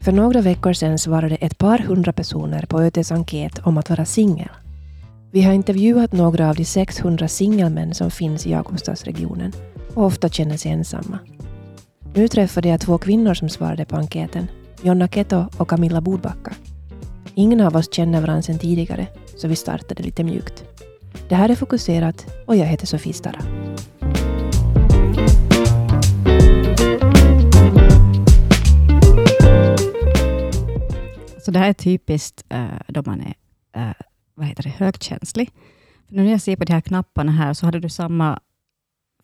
För några veckor sedan svarade ett par hundra personer på ÖTs enkät om att vara singel. Vi har intervjuat några av de 600 singelmän som finns i Jakobstadsregionen och ofta känner sig ensamma. Nu träffade jag två kvinnor som svarade på enkäten, Jonna Keto och Camilla Bodbacka. Ingen av oss känner varandra sedan tidigare, så vi startade lite mjukt. Det här är Fokuserat och jag heter Sofie Stara. Så det här är typiskt uh, då man är uh, vad heter det, högkänslig. För när jag ser på de här knapparna här, så hade du samma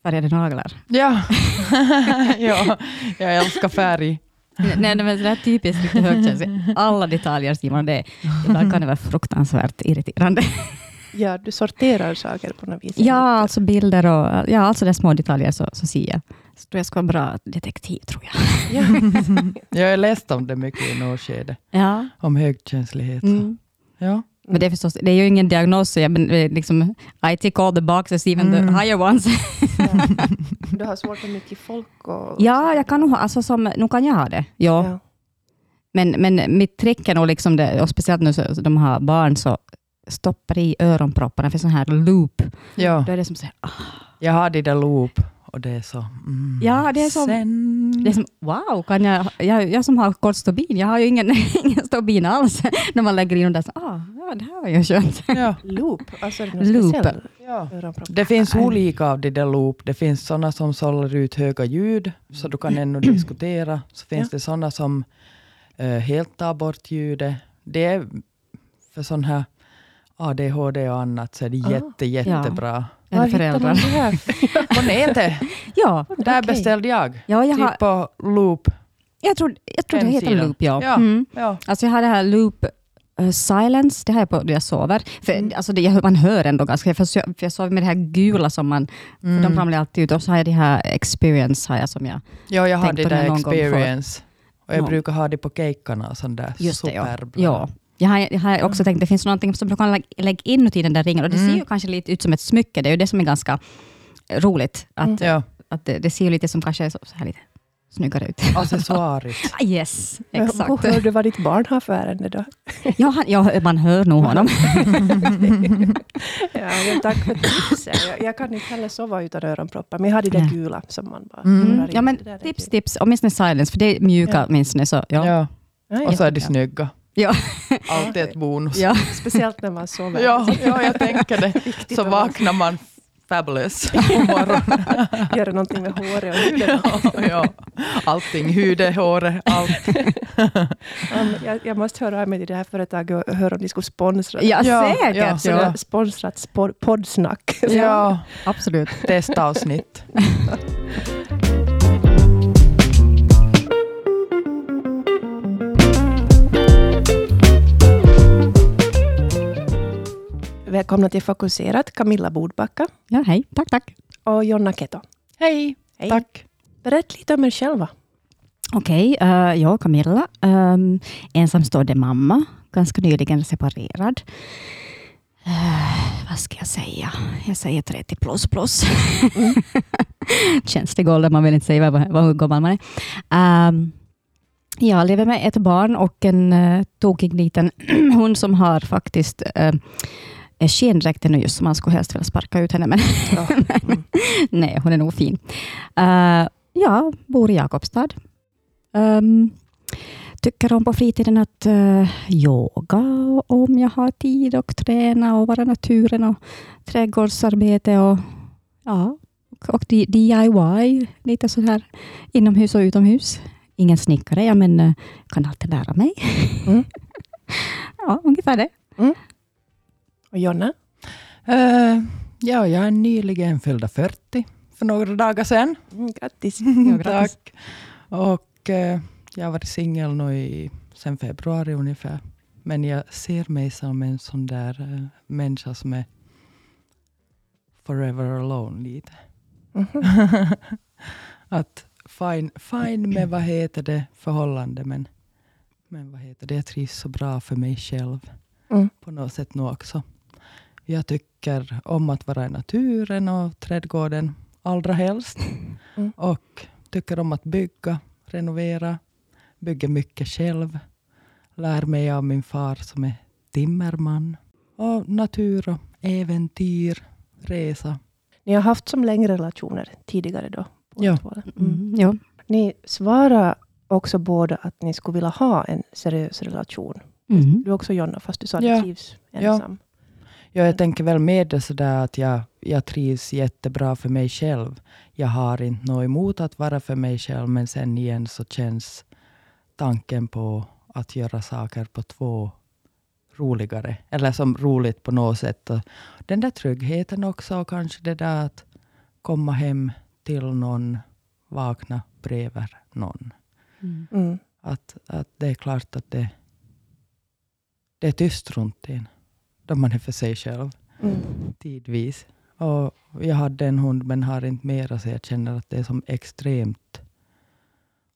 färgade naglar. Ja, ja jag älskar färg. Nej, nej, men det är typiskt lite högkänslig. Alla detaljer, Simon, det, ibland kan det vara fruktansvärt irriterande. Ja, du sorterar saker på något vis. Ja, alltså bilder och ja, alltså de små detaljer så, så ser jag. Så jag ska vara bra detektiv, tror jag. Ja. jag har läst om det mycket i något skede. Ja. Om högkänslighet. Mm. Ja. Men det är, förstås, det är ju ingen diagnos, jag, men eh, liksom, I tick all the boxes, even Mm. the higher ones. Du har svårt med mycket folk och... ja, jag kan nog ha, alltså, som, nu kan jag ha det. Ja. Ja. Men, men mitt trick är nog, liksom det, och speciellt nu så de har barn, så stoppar i öronpropparna för sån här loop. ja, Då är det som här, ah, jag har det där loop och det är så... Mm, Ja, det är som- Sen. det är som, wow, kan jag, jag, jag som har kort stubin, jag har ju ingen, ingen stubin alls. När man lägger in den där, så, ah, ja, det här var ju skönt. ja. Loop, alltså är det Loop. Ja. Det finns olika av de där loop. Det finns sådana som sållar ut höga ljud, så du kan ännu diskutera. Så finns det sådana som eh, helt tar bort ljudet. Det är för sån här ADHD och annat, så är det Ah. jätte, jättebra. Eller Var hittar man det här? På nätet, Ja, där Okej. beställde jag. ja jag, har, Typ på loop. jag tror, jag tror det heter loop. Ja. Ja. Mm. Ja. Alltså jag har det här loop eh, silence, det har jag på när jag sover. För, Mm. alltså det, man hör ändå ganska, för jag, för jag sover med det här gula som man, för de Mm. ramlar alltid ut. Och så har jag det här experience har jag som jag, ja, jag har det där experience. Och jag Ja. brukar ha det på cakerna och sånt där. just det ja. Ja. Jag har, jag har också tänkt, det finns någonting som du kan lägga, inuti den där ringen och det Mm. ser ju kanske lite ut som ett smycke. Det är ju det som är ganska roligt. Att, Mm. Ja, att det, det ser ju lite som kanske är så, så här lite snyggare ut. accessoarigt. Ah, yes, exakt. Hur hör du vad ditt barn har för ärende då? Ja, han, ja, man hör nog honom. ja, ja, tack för tipset. Jag, jag kan inte heller sova utan öronproppar, men jag har det där gula som man bara... Mm. Ja, men tips, tips. Åtminstone silence, för det är mjuka Ja. åtminstone. Så, ja. Ja. Ja, Och så är de Ja. snygga. Ja. Alltid ett bonus. Ja. Speciellt när man sover. Ja, ja, jag tänker det. Så vaknar man fabulous på morgonen. göra någonting med håret och huden. Ja, ja. Allting, huden, håret, allt. Ja, men jag, jag måste höra av mig till det här företaget och höra om de skulle sponsra. Ja, Ja, säkert. ja, Ja, Så det har sponsrat spor- poddsnack. Ja, Absolut. testavsnitt. Välkomna till Fokuserat, Camilla Bodbacka Ja, hej. Tack, tack. och Jonna Keto. Hej, Hej. tack. Berätta lite om er själva. Okej, eh, jag Camilla, um, ensamstående mamma, ganska nyligen separerad. Eh, vad ska jag säga? Jag säger 30 plus plus. Känslig ålder, man vill inte säga vad, vad, hur gammal man är. Ehm, jag lever med ett barn och en uh, tokig liten hund som har faktiskt uh, skendräkten nu just, så man skulle helst vilja sparka ut henne. Men Ja. Mm. Nej, hon är nog fin. Uh, jag bor i Jakobstad. Um, tycker om på fritiden att uh, yoga om jag har tid och träna och vara i naturen och trädgårdsarbete och, ja, och och di- DIY, lite så här inomhus och utomhus. Ingen snickare, ja, men uh, kan alltid lära mig. Mm. ja, ungefär det. Och Jonna? Eh, ja, jag är nyligen fyllda 40 för några dagar sedan. Mm, grattis. Ja, grattis. Tack. Och eh, jag har varit singel nu i, sen februari ungefär. Men jag ser mig som en sån där uh, människa som är forever alone lite. Mhm. att fine, fine med vad heter det förhållande men, men vad heter det, jag trivs så bra för mig själv Mm. på något sätt nu också. Jag tycker om att vara i naturen och trädgården allra helst. Mm. Och tycker om att bygga, renovera, bygger mycket själv. Lär mig av min far som är timmerman. Och natur och äventyr, resa. Ni har haft som längre relationer tidigare då? Ja. Mm. Ja. Ni svarar också båda att ni skulle vilja ha en seriös relation. Mm. Du också Jonna, fast du sa att Ja. du trivs ensam. Ja, jag tänker väl med det sådär att jag, jag trivs jättebra för mig själv. Jag har inte något emot att vara för mig själv, men sen igen så känns tanken på att göra saker på två roligare. Eller som roligt på något sätt. Och den där tryggheten också, och kanske det där att komma hem till någon, vakna bredvid någon. Mm. Mm. Att, att det är klart att det, det är tyst runt en, då man är för sig själv Mm. tidvis. Och jag hade en hund men har inte mera så jag känner att det är som extremt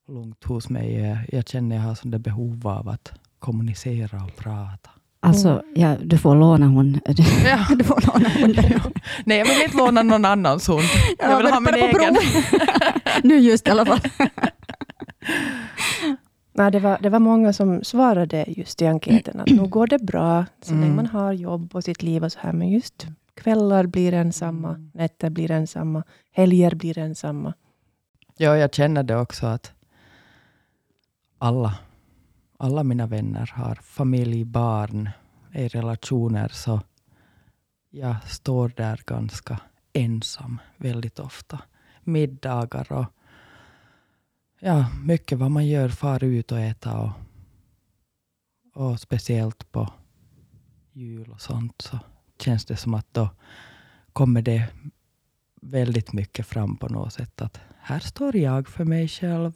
lugnt hos mig. Jag, känner jag har sån där behov av att kommunicera och prata. Alltså, ja, du får låna hon. Du, Ja. du får låna hunden. Nej, jag vill inte låna någon annans hund. Jag vill men ha min egen. nu just i alla fall. Nej, det, var, det var många som svarade just i enkäten att nu går det bra så länge Mm. man har jobb och sitt liv och så här. Men just kvällar blir ensamma, Mm. nätter blir ensamma, helger blir ensamma. Ja, jag känner det också att alla, alla mina vänner har familj, barn, är relationer. Så jag står där ganska ensam väldigt ofta. Middagar och ja, mycket vad man gör, far ut och äta och, och speciellt på jul och sånt så känns det som att då kommer det väldigt mycket fram på något sätt. Att här står jag för mig själv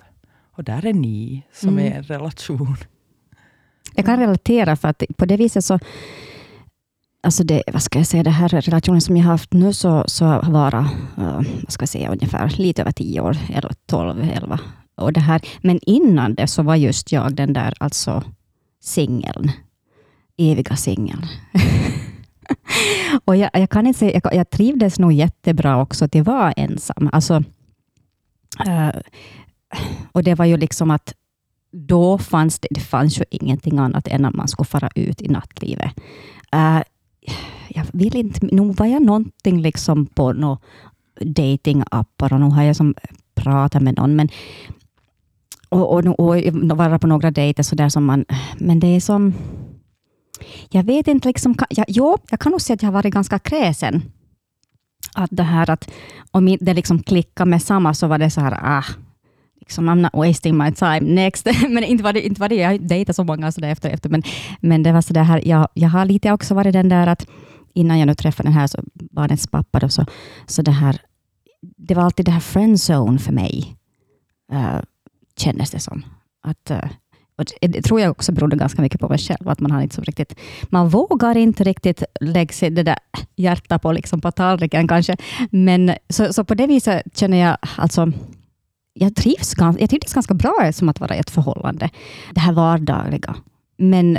och där är ni som Mm. är en relation. Jag kan relatera för att på det viset så Alltså det, vad ska jag säga, det här relationen som jag har haft nu så, så har varit, uh, vad ska jag säga, ungefär lite över tio år, eller 12, 11. Och det här, men innan det så var just jag den där alltså singeln. Eviga singeln. och jag, jag kan inte säga, jag, jag trivdes nog jättebra också att jag var ensam. Alltså, uh, och det var ju liksom att då fanns det, det fanns ju ingenting annat än att man skulle fara ut i nattlivet. Uh, jag vill inte, nog var jag någonting liksom på någon datingappar och nog har jag som pratat med någon, men och, och, och, och vara på några dejter så där som man, men det är som, jag vet inte, liksom, ka- jo, jag kan nog säga att jag har varit ganska kräsen. Att det här att om det liksom klickade med samma så var det så här, ah, liksom, I'm not wasting my time, next. men inte var det, inte var det jag har dejtat så många så där efter, efter men, men det var så där här, jag, jag har lite också varit den där att innan jag nu träffade den här så, barnets pappa, då, så, så det här, det var alltid det här friendzone för mig, uh, kändes det som. Att, eh, och det, tror jag också berodde ganska mycket på mig själv, att man har inte så riktigt, man vågar inte riktigt lägga sig det där hjärta på, liksom på tallriken kanske, men så, så på det viset känner jag alltså jag trivs, jag trivdes ganska bra som att vara i ett förhållande. Det här vardagliga. Men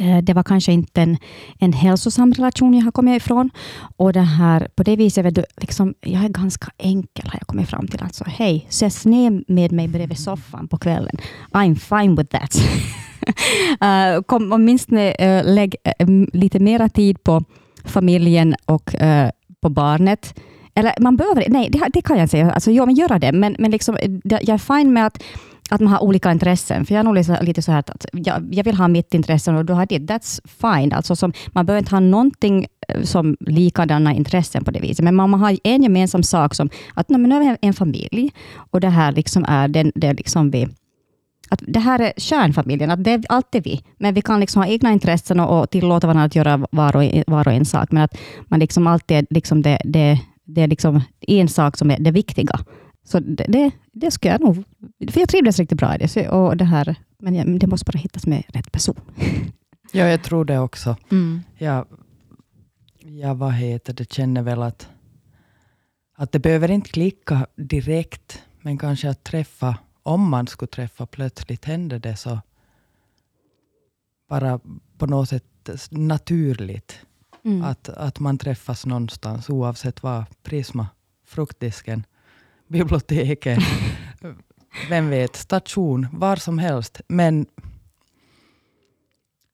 Eh, det var kanske inte en, en hälsosam relation jag har kommit ifrån. Och det här, på det viset, är liksom, jag är ganska enkel har jag kommit fram till. Alltså, hej, ses ner med mig bredvid soffan på kvällen. I'm fine with that. uh, kom åtminstone uh, lägg uh, lite mera tid på familjen och uh, på barnet. Eller man behöver, nej det, det kan jag inte säga, alltså, ja, men göra det, men, men liksom, jag är fine med att, att man har olika intressen. För jag är nog liksom lite, så här att, jag, jag vill ha mitt intresse och du har ditt. That's fine. Alltså som, man behöver inte ha någonting eh, som likadana intressen på det viset. Men man, man har en gemensam sak som att nej, men nu är vi en familj och det här liksom är den, det liksom vi att det här är kärnfamiljen, att det är alltid vi. Men vi kan liksom ha egna intressen och, och tillåta varandra att göra var och, en, var och en sak. Men att man liksom alltid är liksom det, det, det är liksom en sak som är det viktiga. Så det, det, det ska jag nog... För jag trivdes riktigt bra i det. Och det här, men jag, det måste bara hittas med rätt person. Ja, jag tror det också. Jag, jag vad heter det, känner väl att, att det behöver inte klicka direkt, men kanske att träffa, om man skulle träffa plötsligt händer det så bara på något sätt naturligt. Mm. Att, att man träffas någonstans oavsett vad. Prisma, fruktdisken, biblioteket, vem vet, station, var som helst. Men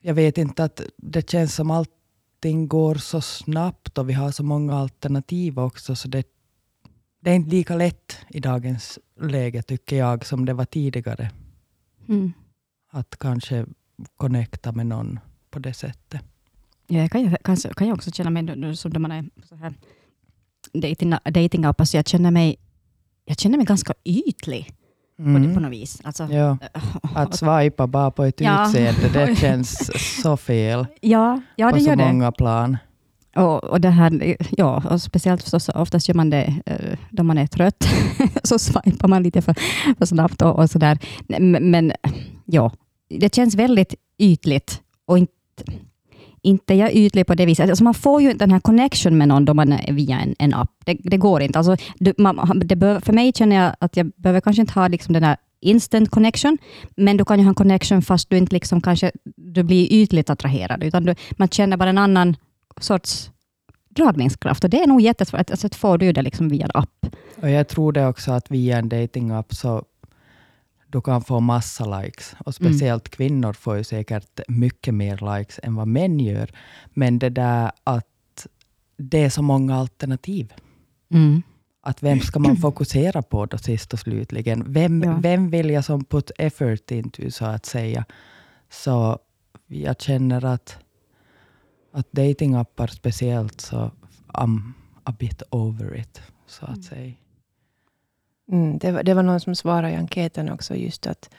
jag vet inte att det känns som allting går så snabbt och vi har så många alternativ också. Så det, det är inte lika lätt i dagens läge tycker jag som det var tidigare. Mm. Att kanske connecta med någon på det sättet. Ja, jag kan, kan, kan jag också känna mig, nu, som då man är så här dating, dating app, alltså jag känner mig jag känner mig ganska ytlig på, Mm. på något vis. Alltså, Ja, att swipa bara på ett Ja. utseende, det känns så fel ja, ja, på det så gör det. många plan. Och, och det här, ja, och speciellt förstås, oftast gör man det eh, då man är trött. så swipar man lite för, för snabbt och, och sådär. Men, men ja, det känns väldigt ytligt och inte inte jag ytlig på det viset. Alltså man får ju inte den här connection med någon då man är via en, en app. Det, det går inte. Alltså, det, man, det bör, för mig känner jag att jag behöver kanske inte ha liksom den här instant connection, men du kan ju ha en connection fast du inte liksom kanske du blir ytligt attraherad, utan du, man känner bara en annan sorts dragningskraft. Och det är nog jättesvårt. Alltså, att du det liksom via en app. Och jag tror det också att via en datingapp så du kan få massa likes. Och speciellt kvinnor får ju säkert mycket mer likes än vad män gör. Men det där att det är så många alternativ. Att vem ska man fokusera på då sist och slutligen? Vem, Ja. vem vill jag som put effort into, så att säga? Så jag känner att, att datingappar speciellt, så I'm a bit over it, så att säga. Mm, det, var, det var någon som svarade i enkäten också, just att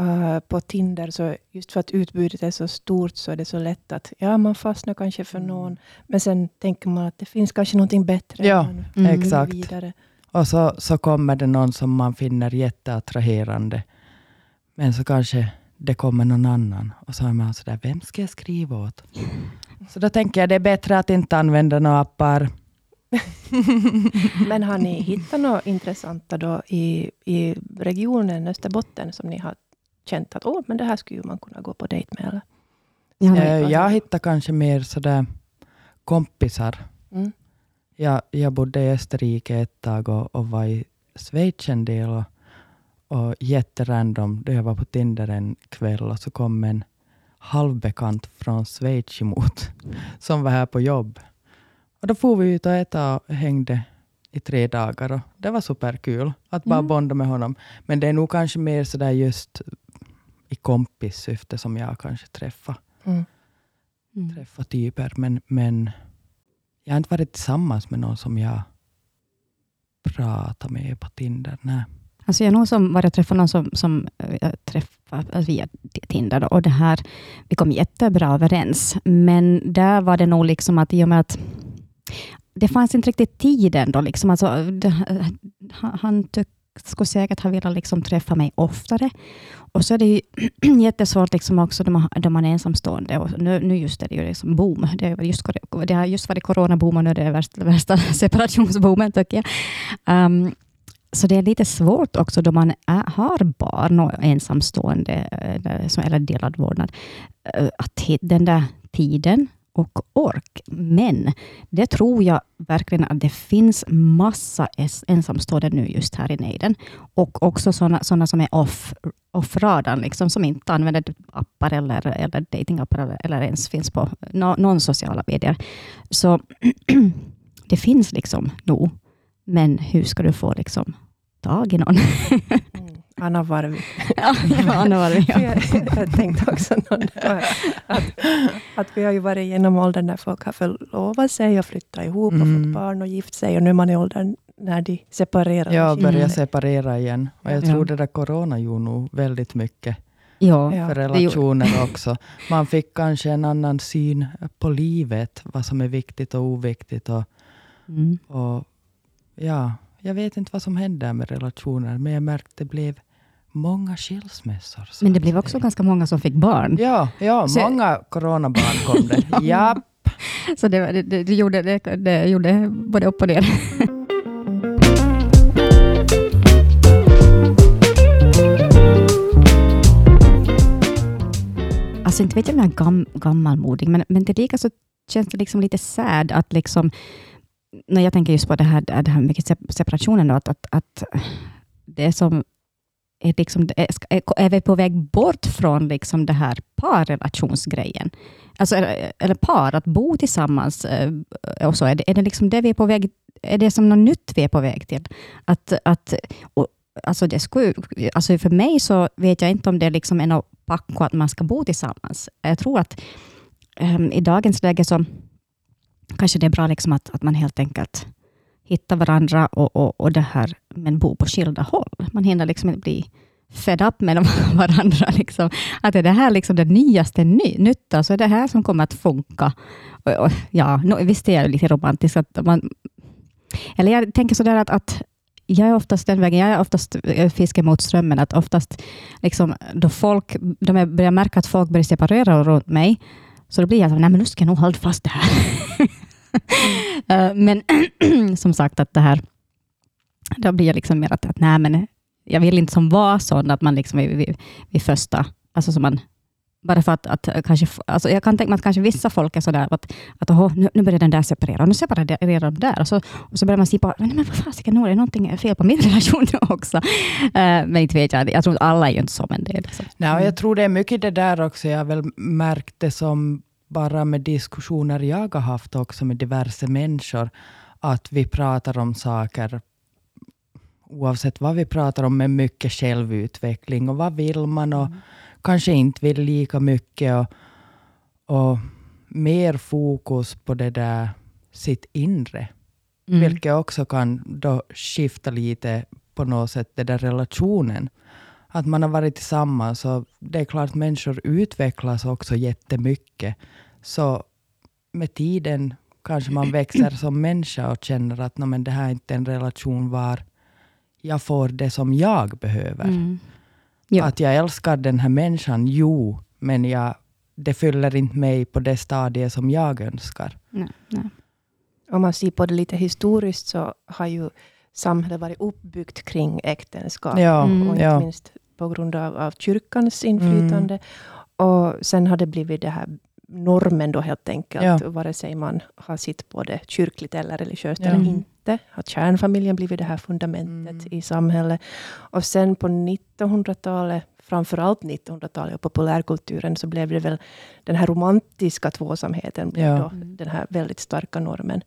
uh, på Tinder, så just för att utbudet är så stort, så är det så lätt att ja, man fastnar kanske för Mm. någon, men sen tänker man att det finns kanske någonting bättre. Ja, Mm. exakt. Vidare. Och så, så kommer det någon som man finner jätteattraherande. Men så kanske det kommer någon annan. Och så är man sådär, vem ska jag skriva åt? Så då tänker jag det är bättre att inte använda några appar. Men har ni hittat något intressanta då i, i regionen Österbotten, som ni har känt att åh, men det här skulle man kunna gå på dejt med? Eller? Ja, Jag hittar kanske mer sådär kompisar. Mm. Jag, jag bodde i Österrike ett tag och, och var i Schweiz en del. Och, och jätterandom, då jag var på Tinder en kväll och så kom en halvbekant från Schweiz emot, som var här på jobb. Och då får vi ut och äta och hängde i tre dagar. Och det var superkul att bara Mm. bonda med honom. Men det är nog kanske mer sådär just i kompissyfte som jag kanske träffar Mm. Mm. träffa typer, men, men jag har inte varit tillsammans med någon som jag pratar med på Tinder. Nej. Alltså jag har nog som varit och träffat någon som, som eh, jag träffade via Tinder. då, Och det här, vi kom jättebra överens. Men där var det nog liksom att i och med att det fanns inte riktigt tid ändå. Liksom. Alltså, det, han tyck, skulle säkert ha velat liksom träffa mig oftare. Och så är det ju jättesvårt liksom också då man, man är ensamstående. Och nu, nu just är det ju liksom boom. Det, är just, det har just varit coronaboom och nu är det värsta, värsta separationsboomen tycker jag. Um, så det är lite svårt också då man är, har barn och ensamstående eh, eller, delad vårdnad, eh, att hitta den där tiden och ork. Men det tror jag verkligen att det finns massa ensamstående nu just här i nejden. Och också sådana såna som är off, off-radarn, liksom, som inte använder appar eller, eller datingappar eller, eller ens finns på no, någon sociala medier. Så det finns liksom nog. Men hur ska du få liksom tag i någon? Mm. Anna Varvi. ja, Anna var det, För ja. Jag, jag tänkte också någon, att, att vi har ju varit igenom åldern när folk har förlovat sig och flyttat ihop och Mm. fått barn och gift sig. Och nu är man i åldern när de separerar. Jag och börjar sig. separera igen. Och jag Ja. tror det där corona gjorde nog väldigt mycket ja. Ja. för relationer också. Man fick kanske en annan syn på livet, vad som är viktigt och oviktigt. Och, Mm. och ja, jag vet inte vad som hände med relationer, men jag märkte det blev många skilsmässor. Men det blev också säga. ganska många som fick barn. Ja, ja Så- många coronabarn kom det. ja. Så det, det, det, det, gjorde, det, det gjorde både upp och ner. Alltså inte vet jag om jag är gam, gammalmodig, men, men till lika så känns det liksom lite sad att liksom, när jag tänker just på det här, det här med separationen, då, att, att, att det är som är, liksom, är, vi på väg bort från liksom det här parrelationsgrejen? Alltså, eller par, att bo tillsammans. Eh, och så. Är, det, är det liksom det vi är på väg är det som något nytt vi är på väg till? Att, att, och, alltså det skulle, alltså för mig så vet jag inte om det liksom är något packo att man ska bo tillsammans. Jag tror att um, i dagens läge så kanske det är bra liksom att, att man helt enkelt hitta varandra och, och, och det här, men bo på skilda håll. Man hinner liksom inte bli fed up med varandra. Liksom. Att är det här liksom det nyaste ny, nytta, så är det här som kommer att funka? Och, och, ja, no, visst är jag lite romantisk. Att man, eller jag tänker sådär att, att jag är oftast den vägen, jag är oftast eh, fiske mot strömmen, att oftast liksom, då folk, de jag börjar märka att folk börjar separera runt mig, så då blir jag så nej men nu ska jag nog hålla fast det här. Mm. men som sagt, att det här, då blir jag liksom mer att, att nej men jag vill inte som vara sån att man liksom vid, vid, vid första, alltså som man bara för att, att kanske, alltså jag kan tänka mig att kanske vissa folk är sådär att, att oh, nu, nu börjar den där separera, och nu separerar de där. Och så, och så börjar man se på, men, men vad fasiken, nu är det någonting fel på min relation också. Uh, men inte vet jag, jag tror att alla är ju inte så, men det är liksom. Nej, jag tror det är mycket det där också. Jag har väl märkt det som bara med diskussioner jag har haft också med diverse människor, att vi pratar om saker oavsett vad vi pratar om, med mycket självutveckling och vad vill man och mm. kanske inte vill lika mycket. Och, och mer fokus på det där sitt inre. Mm. Vilket också kan då skifta lite på något sätt, den där relationen. Att man har varit tillsammans och det är klart människor utvecklas också jättemycket. Så med tiden kanske man växer som människa och känner att men det här är inte en relation var jag får det som jag behöver. Mm. Att jag älskar den här människan, jo, men jag, det fyller inte mig på det stadiet som jag önskar. Nej, nej. Om man ser på det lite historiskt så har ju samhället varit uppbyggt kring äktenskap. Ja, mm. Och inte ja. minst på grund av, av kyrkans inflytande. Mm. Och sen har det blivit det här normen då helt enkelt, ja. vare sig man har sitt både kyrkligt eller religiöst ja. eller inte. Har kärnfamiljen blivit det här fundamentet mm. i samhället. Och sen på 1900-talet, framförallt 1900-talet och populärkulturen, så blev det väl den här romantiska tvåsamheten, ja. då, den här väldigt starka normen.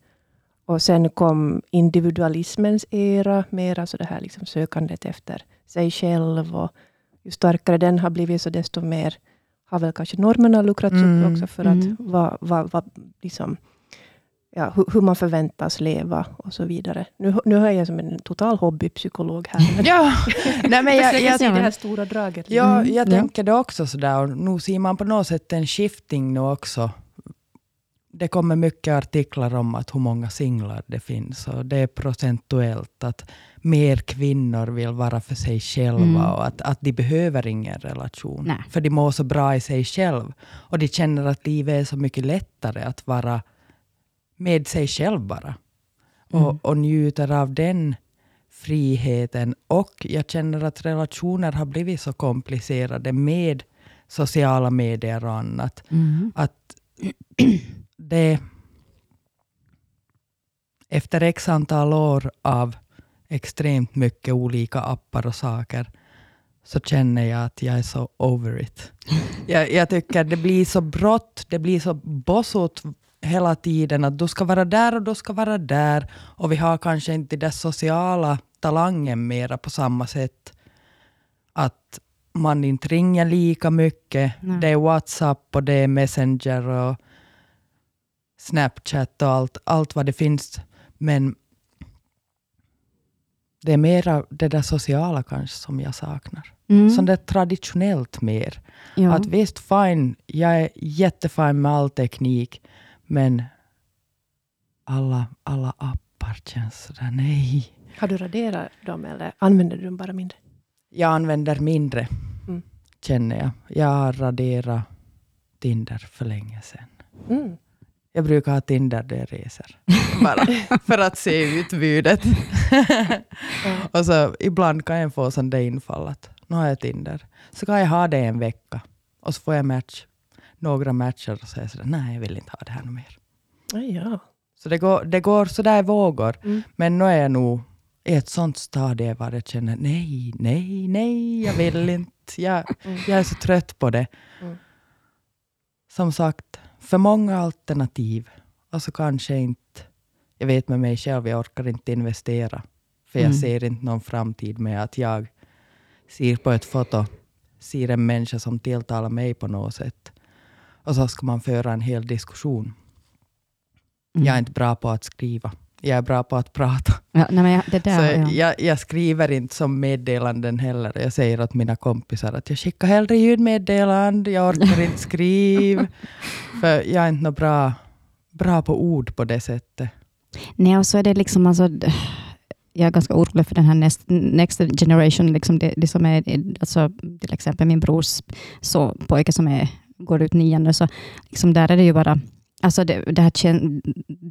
Och sen kom individualismens era, mera så det här liksom sökandet efter sig själv. Och ju starkare den har blivit, så desto mer har väl kanske normerna luckrats mm. upp också för att mm. vad, vad, vad, liksom, ja, hur, hur, man förväntas leva och så vidare. Nu, nu är jag som en total hobbypsykolog här. ja, nej, men jag, jag, jag, se det här stora draget. Ja, mm. jag tänker det också sådär. Och nu ser man på något sätt en skifting nu också det kommer mycket artiklar om att hur många singlar det finns. Och det är procentuellt att mer kvinnor vill vara för sig själva mm. och att, att de behöver ingen relation. Nej. För de mår så bra i sig själv. Och de känner att livet är så mycket lättare att vara med sig själv bara. Mm. Och, och njuter av den friheten. Och jag känner att relationer har blivit så komplicerade med sociala medier och annat. Mm. Att det efter x antal år av extremt mycket olika appar och saker, så känner jag att jag är så over it. Jag, jag tycker det blir så brått, det blir så bossot hela tiden, att du ska vara där och du ska vara där. Och vi har kanske inte den sociala talangen mera på samma sätt. Att man inte ringer lika mycket. Nej. Det är WhatsApp och det är Messenger och Snapchat och allt, allt vad det finns. Men det är mera det där sociala kanske som jag saknar. Mm. Som det traditionellt mer. Ja. Att visst, fine, jag är jättefin med all teknik, men alla, alla appar känns sådär, nej. Har du raderat dem eller använder du dem bara mindre? Jag använder mindre, mm. känner jag. Jag har raderat Tinder för länge sedan. Mm. Jag brukar ha Tinder där jag reser. Bara för att se utbudet. och så ibland kan jag få sån där infall att nu har jag Tinder. Så kan jag ha det en vecka. Och så får jag match, några matcher och så är jag sådär, nej jag vill inte ha det här mer. Ja. Så det går, det går sådär i vågor. Mm. Men nu är jag nog i ett sånt stadie var jag känner nej, nej, nej, jag vill inte. Jag, jag är så trött på det. Mm. Som sagt, för många alternativ. Och så kanske inte, jag vet med mig själv, jag orkar inte investera. För jag Mm. ser inte någon framtid med att jag ser på ett foto, ser en människa som tilltalar mig på något sätt. Och så ska man föra en hel diskussion. Mm. Jag är inte bra på att skriva. Jag är bra på att prata. Ja, nej, men jag- där, Så ja. jag, jag skriver inte som meddelanden heller. Jag säger åt mina kompisar att jag skickar hellre ljudmeddelande, jag orkar inte skriva. För jag är inte bra, bra på ord på det sättet. Nej, och så är det liksom alltså, jag är ganska orolig för den här next, next generation, liksom det, det som är, alltså, till exempel min brors så, pojke som är, går ut nian så liksom där är det ju bara Alltså det, det här kän,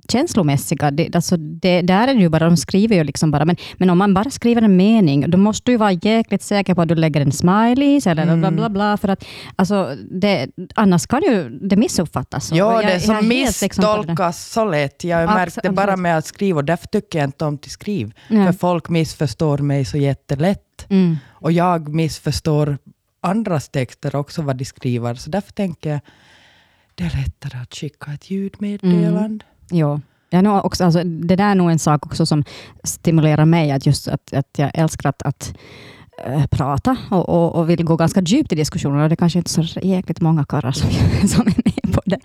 känslomässiga, det, alltså det, där är det ju bara, de skriver ju liksom bara, men, men om man bara skriver en mening, då måste du vara jäkligt säker på att du lägger en smileys eller Mm. bla bla bla, för att alltså, det, annars kan ju det missuppfattas. Ja, jag- det som liksom misstolkas så lätt. Jag har märkt det bara med att skriva och därför tycker jag inte om till skriv. Ja. För folk missförstår mig så jättelätt. Mm. Och jag missförstår andras texter också vad de skriver. Så därför tänker jag det är lättare att skicka ett ljudmeddelande. Mm. Ja. Ja, nog också, alltså, det där är nog en sak också som stimulerar mig, att, just att, att jag älskar att, att eh, prata och, och, och vill gå ganska djupt i diskussioner. Det kanske inte är så jäkligt många karlar som, som är med på det.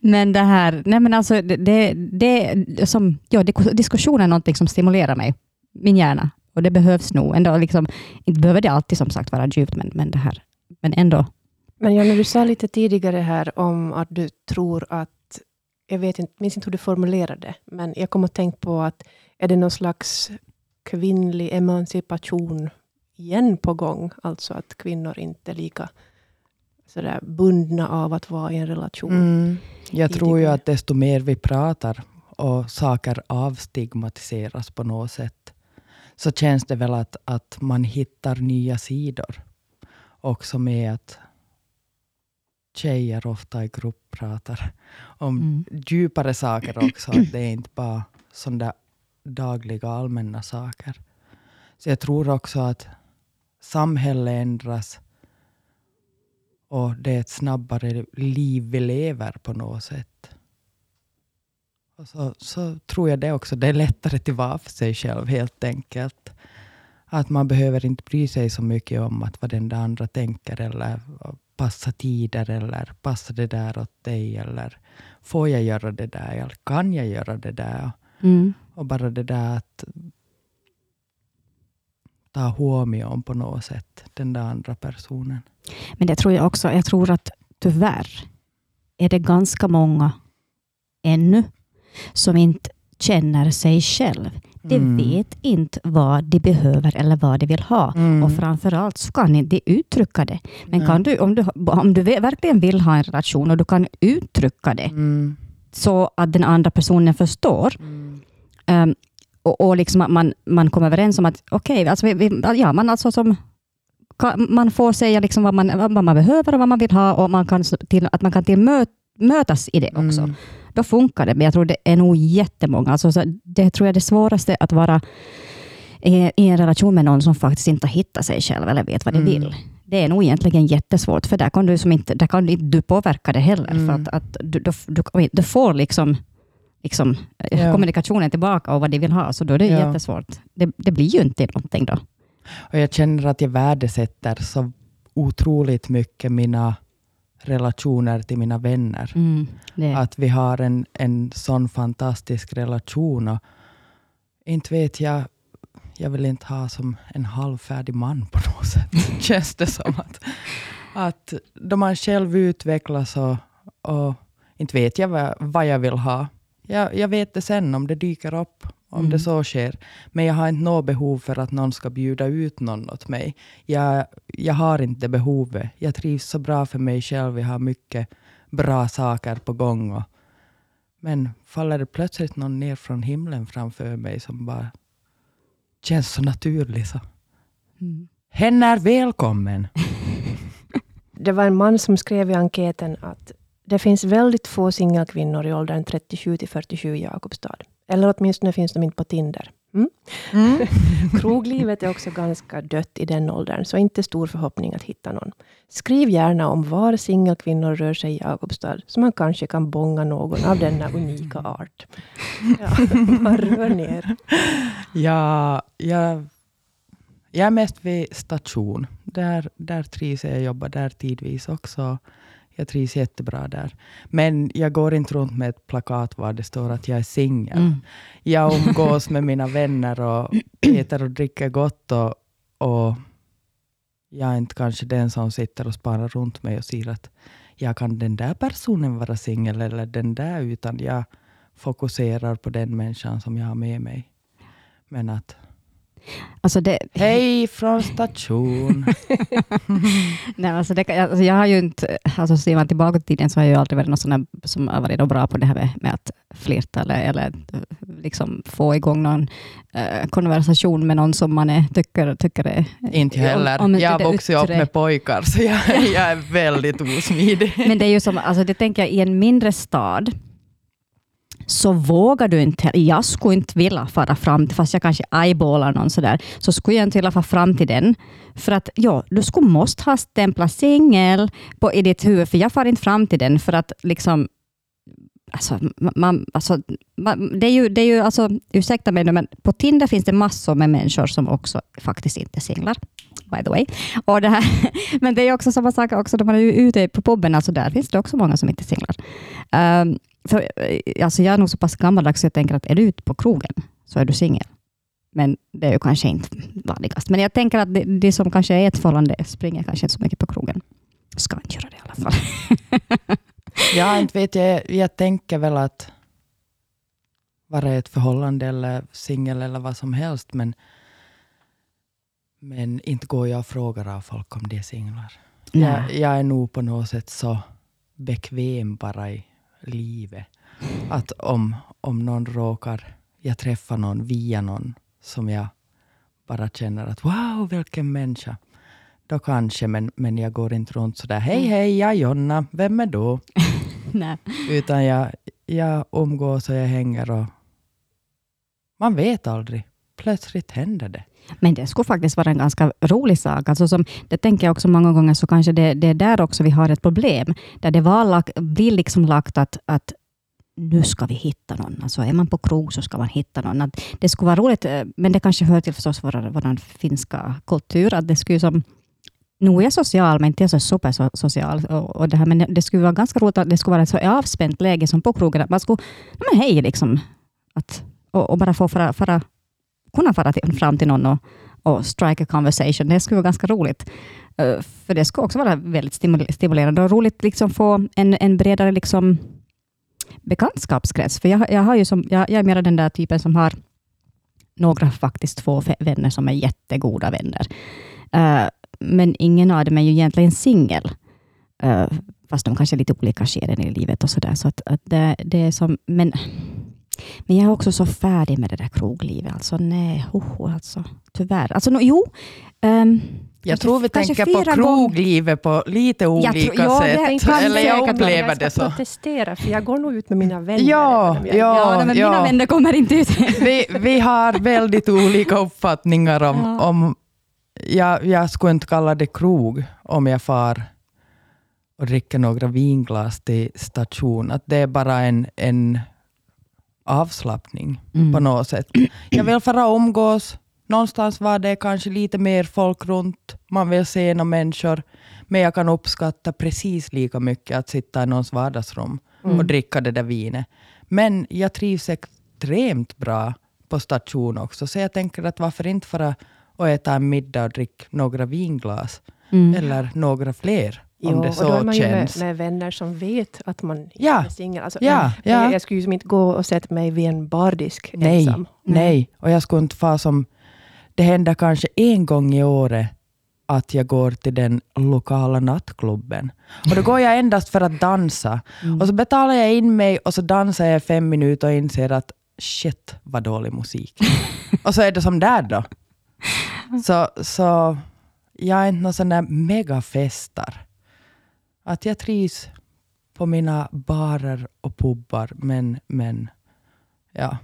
Men det här, nej men alltså, det, det, det, som, ja, diskussion är någonting som stimulerar mig, min hjärna. Och det behövs nog. Ändå liksom, inte behöver det alltid som sagt vara djupt, men, men, det här, men ändå. Men Janne, du sa lite tidigare här om att du tror att, jag vet inte, minns inte hur du formulerade det, men jag kom att tänka på att är det någon slags kvinnlig emancipation igen på gång? Alltså att kvinnor inte är lika sådär bundna av att vara i en relation. Mm. Jag tror ju att desto mer vi pratar och saker avstigmatiseras på något sätt, så känns det väl att, att man hittar nya sidor. Också med att tjejer ofta i grupp pratar om Mm. djupare saker också. Att det är inte bara sådana dagliga allmänna saker. Så jag tror också att samhället ändras och det är ett snabbare liv vi lever på något sätt. Och så, så tror jag det också, det är lättare att vara för sig själv helt enkelt. Att man behöver inte bry sig så mycket om att vad den där andra tänker eller passa tider eller passa det där åt dig eller får jag göra det där eller kan jag göra det där? Mm. Och bara det där att ta håmi om på något sätt, den där andra personen. Men det tror jag också. Jag tror att tyvärr är det ganska många ännu som inte känner sig själv. De Mm. vet inte vad de behöver eller vad de vill ha. Mm. Och framförallt så kan inte de uttrycka det. Men Nej. kan du, om, du, om du verkligen vill ha en relation och du kan uttrycka det Mm. så att den andra personen förstår. Um, och, och liksom att man, man kommer överens om att okej, alltså vi, vi, ja, man, alltså som, man får säga liksom vad, man, vad man behöver och vad man vill ha och man kan, till, att man kan till mö, mötas i det också. Mm. Då funkar det, men jag tror det är nog jättemånga. Alltså, så det tror jag är det svåraste att vara i, en relation med någon som faktiskt inte har hittat sig själv eller vet vad de Mm. vill. Det är nog egentligen jättesvårt, för där kan du, som inte, där kan du påverka det heller. Mm. För att, att du, du, du, du får liksom, liksom eh, Ja. kommunikationen tillbaka och vad de vill ha, så då är det Ja. jättesvårt. Det, det blir ju inte någonting då. Och jag känner att jag värdesätter så otroligt mycket mina relationer till mina vänner. Det, Att vi har en, en sån fantastisk relation. Och inte vet jag, jag vill inte ha som en halvfärdig man på något sätt. Känns det som att, att då man själv utvecklas och, och inte vet jag vad, vad jag vill ha. Jag, jag vet det sen om det dyker upp, om Mm. det så sker. Men jag har inte något behov för att någon ska bjuda ut någon åt mig. Jag, jag har inte behovet. Jag trivs så bra för mig själv. Jag har mycket bra saker på gång. Och, men faller det plötsligt någon ner från himlen framför mig som bara känns så naturlig. Så. mm. Hen är välkommen. Det var en man som skrev i enkäten att det finns väldigt få singelkvinnor i åldern 37 till 47 i Jakobstad. Eller åtminstone finns de inte på Tinder. Mm. Kroglivet är också ganska dött i den åldern, så inte stor förhoppning att hitta någon. Skriv gärna om var singelkvinnor rör sig i Jakobstad, så man kanske kan bonga någon av denna unika art. Ja, man rör ner. Ja, jag, jag är mest vid station. Där, där trivs jag. Jag jobbar där tidvis också. Jag trivs jättebra där. Men jag går inte runt med ett plakat var det står att jag är singel. Mm. Jag umgås med mina vänner och äter och dricker gott. Och, och jag är inte kanske den som sitter och sparar runt mig och säger att jag kan den där personen vara singel eller den där, utan jag fokuserar på den människan som jag har med mig. Men att Alltså det, hej från station. nej, alltså det, alltså jag har ju inte, alltså ser man tillbaka till tiden så har jag ju aldrig varit någon sån som har varit bra på det här med, med att flirta eller, eller liksom få igång någon eh, konversation med någon som man är, tycker, tycker är... inte heller. Om- om jag har vuxit upp med pojkar, så jag, jag är väldigt osmidig. Men det är ju som, alltså det tänker jag i en mindre stad, så vågar du inte, jag skulle inte vilja fara fram, fast jag kanske eyeballar någon sådär, så skulle jag inte vilja fara fram till den. För att ja, du skulle måste ha stämplat singel på, i ditt huvud, för jag far inte fram till den för att liksom Alltså, man, alltså, man, det är ju, det är ju alltså, ursäkta mig nu, men på Tinder finns det massor med människor som också faktiskt inte är singlar. By the way. Och det här, men det är också samma sak också när man är ute på puben, alltså där finns det också många som inte är singlar. Um, för, eh, alltså jag är nog så pass gammaldags så jag tänker att är du ute på krogen så är du singel. Men det är ju kanske inte vanligast. Men jag tänker att det, det som kanske är ett förhållande springer kanske inte så mycket på krogen. Ska inte göra det i alla fall. Ja, inte vet jag. Jag tänker väl att vara i ett förhållande eller singel eller vad som helst, men, men inte går jag och frågar av folk om de är singlar. Jag, jag är nog på något sätt så bekväm bara i livet. Att om, om någon råkar, jag träffar någon via någon som jag bara känner att wow, vilken människa. Då kanske, men, men jag går inte runt sådär, hej hej, jag är Jonna, vem är du? Nej. Utan jag, jag umgås och jag hänger och man vet aldrig. Plötsligt händer det. Men det skulle faktiskt vara en ganska rolig sak. Alltså som, det tänker jag också många gånger, så kanske det, det är där också vi har ett problem. Där det var lag, blir liksom lagt att, att nu ska vi hitta någon. Alltså är man på krog så ska man hitta någon. Att det skulle vara roligt, eh, men det kanske hör till förstås vår, vår finska kultur, att det skulle som nu är jag social, men inte så supersocial. Och, och det här, men det skulle vara ganska roligt att det skulle vara ett så avspänt läge som på krogen. Att man skulle, men hej, liksom. Att, och, och bara få fara, fara, kunna fara till, fram till någon och, och strike a conversation. Det skulle vara ganska roligt. Eh, för det skulle också vara väldigt stimulerande och roligt liksom få en, en bredare liksom bekantskapskrets. För jag, jag, har ju som, jag, jag är mer den där typen som har några, faktiskt två vänner som är jättegoda vänner. Eh, men ingen av dem är ju egentligen singel. Eh, fast de kanske är lite olika skeden i livet och sådär. Så att, att det, det är som, men, men jag är också så färdig med det där kroglivet. Alltså nej, hoho, alltså, tyvärr. Alltså, no, jo, ehm, Jag tror vi tänker på kroglivet på lite Jag olika tror- ja, sätt. kan Eller jag upplever det Jag ska så. protestera, för jag går nog ut med mina vänner. Ja, jag- ja. ja, men mina vänner kommer inte ut. Vi, vi har väldigt olika uppfattningar om... Ja. om jag, jag skulle inte kalla det krog om jag far och dricker några vinglas till station. Att det är bara en, en avslappning Mm. på något sätt. Jag vill fara och umgås. Någonstans var det kanske lite mer folk runt. Man vill se några människor. Men jag kan uppskatta precis lika mycket att sitta i någons vardagsrum och dricka det där vinet. Men jag trivs extremt bra på station också. Så jag tänker att varför inte fara och äta en middag och dricka några vinglas. Mm. Eller några fler. Om Jo, det och då är så man ju med, med vänner som vet att man Ja. är singel. Alltså, Ja, men ja. Jag, skulle ju inte gå och sätta mig vid en bardisk Nej, ensam. nej. Och jag skulle inte få som... Det händer kanske en gång i året att jag går till den lokala nattklubben. Och då går jag endast för att dansa. Och så betalar jag in mig och så dansar jag fem minuter och inser att shit vad dålig musik. och så är det som där då. Så, så jag är inte någon sån där megafestar. Att jag trivs på mina barer och pubbar, men, men ja,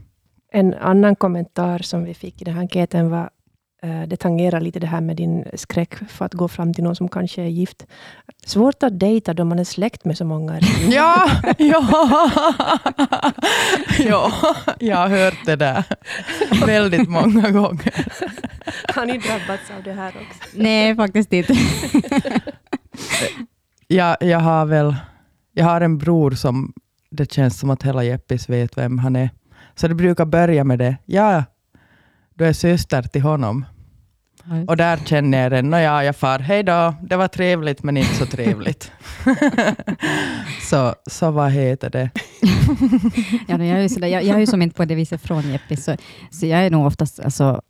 En annan kommentar som vi fick i den här enkäten var eh, det tangerar lite det här med din skräck för att gå fram till någon som kanske är gift. Svårt att dejta då man är släkt med så många. Ja, ja, ja, jag har hört det där väldigt många gånger. Har ni drabbats av det här också? Nej, faktiskt inte. Jag, jag har väl jag har en bror som det känns som att hela Jeppis vet vem han är. Så det brukar börja med det. Ja, du är syster till honom. Och där känner jag den. Nåja, jag far. Hej då. Det var trevligt, men inte så trevligt. så, så vad heter det? ja, jag, är ju sådär, jag, jag är ju som inte på det viset från Jeppis, så, så jag är nog oftast... Alltså,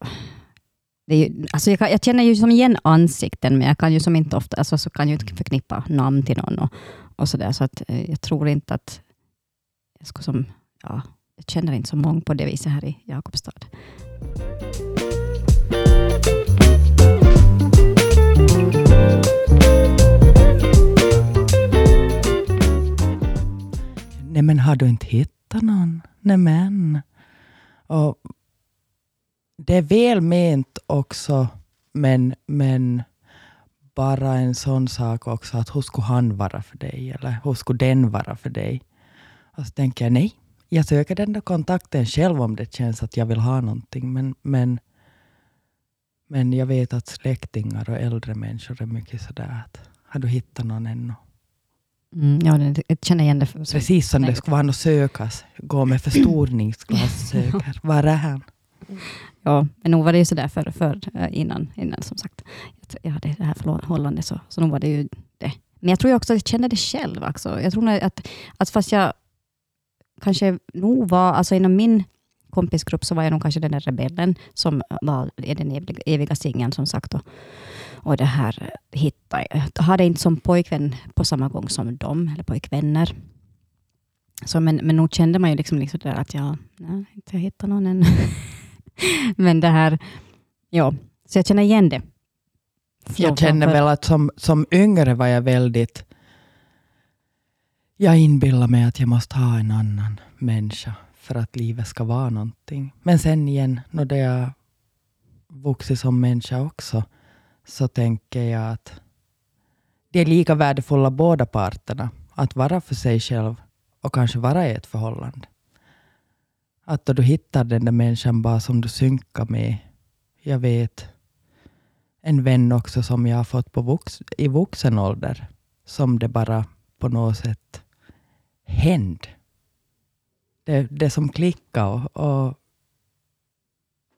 ju, alltså jag, kan, jag, känner ju som igen ansikten, men jag kan ju som inte ofta, alltså, så kan ju inte förknippa namn till någon. Och, och så där, så att, eh, jag tror inte att jag ska som... Ja, jag känner inte så många på det viset här i Jakobstad. Nej men har du inte hittat någon? Nej men. Och det är väl ment också, men, men bara en sån sak också, att hur skulle han vara för dig? Eller hur skulle den vara för dig? Och så tänker jag, nej, jag söker den där kontakten själv om det känns att jag vill ha någonting. Men, men, men jag vet att släktingar och äldre människor är mycket sådär att, har du hittat någon ännu? Mm, ja, jag känner igen det. Precis som det skulle vara något sökas. Gå med förstoringsglas söker. Var är han? Ja, men nog var det ju sådär för, för eh, innan, innan som sagt. Jag hade det här förhållandet, så, så nog var det ju det. Men jag tror också att jag kände det själv. Också. Jag tror att, att fast jag kanske nog var, alltså inom min kompisgrupp så var jag nog kanske den där rebellen som var den eviga, eviga singeln som sagt. Och, och det här eh, hittade jag. hade inte som pojkvän på samma gång som dem, eller pojkvänner. Så, men, men nog kände man ju liksom, liksom där att jag nej, inte hittar någon än. men det här, ja, så jag känner igen det. Jag känner väl att som, som yngre var jag väldigt jag inbillar mig att jag måste ha en annan människa för att livet ska vara någonting. Men sen igen, när jag vuxit som människa också, så tänker jag att det är lika värdefulla båda parterna. Att vara för sig själv och kanske vara i ett förhållande. Att då du hittar den där människan bara som du synkar med. Jag vet en vän också som jag har fått på vux, i vuxen ålder, som det bara på något sätt hände. Det, det som klickade och, och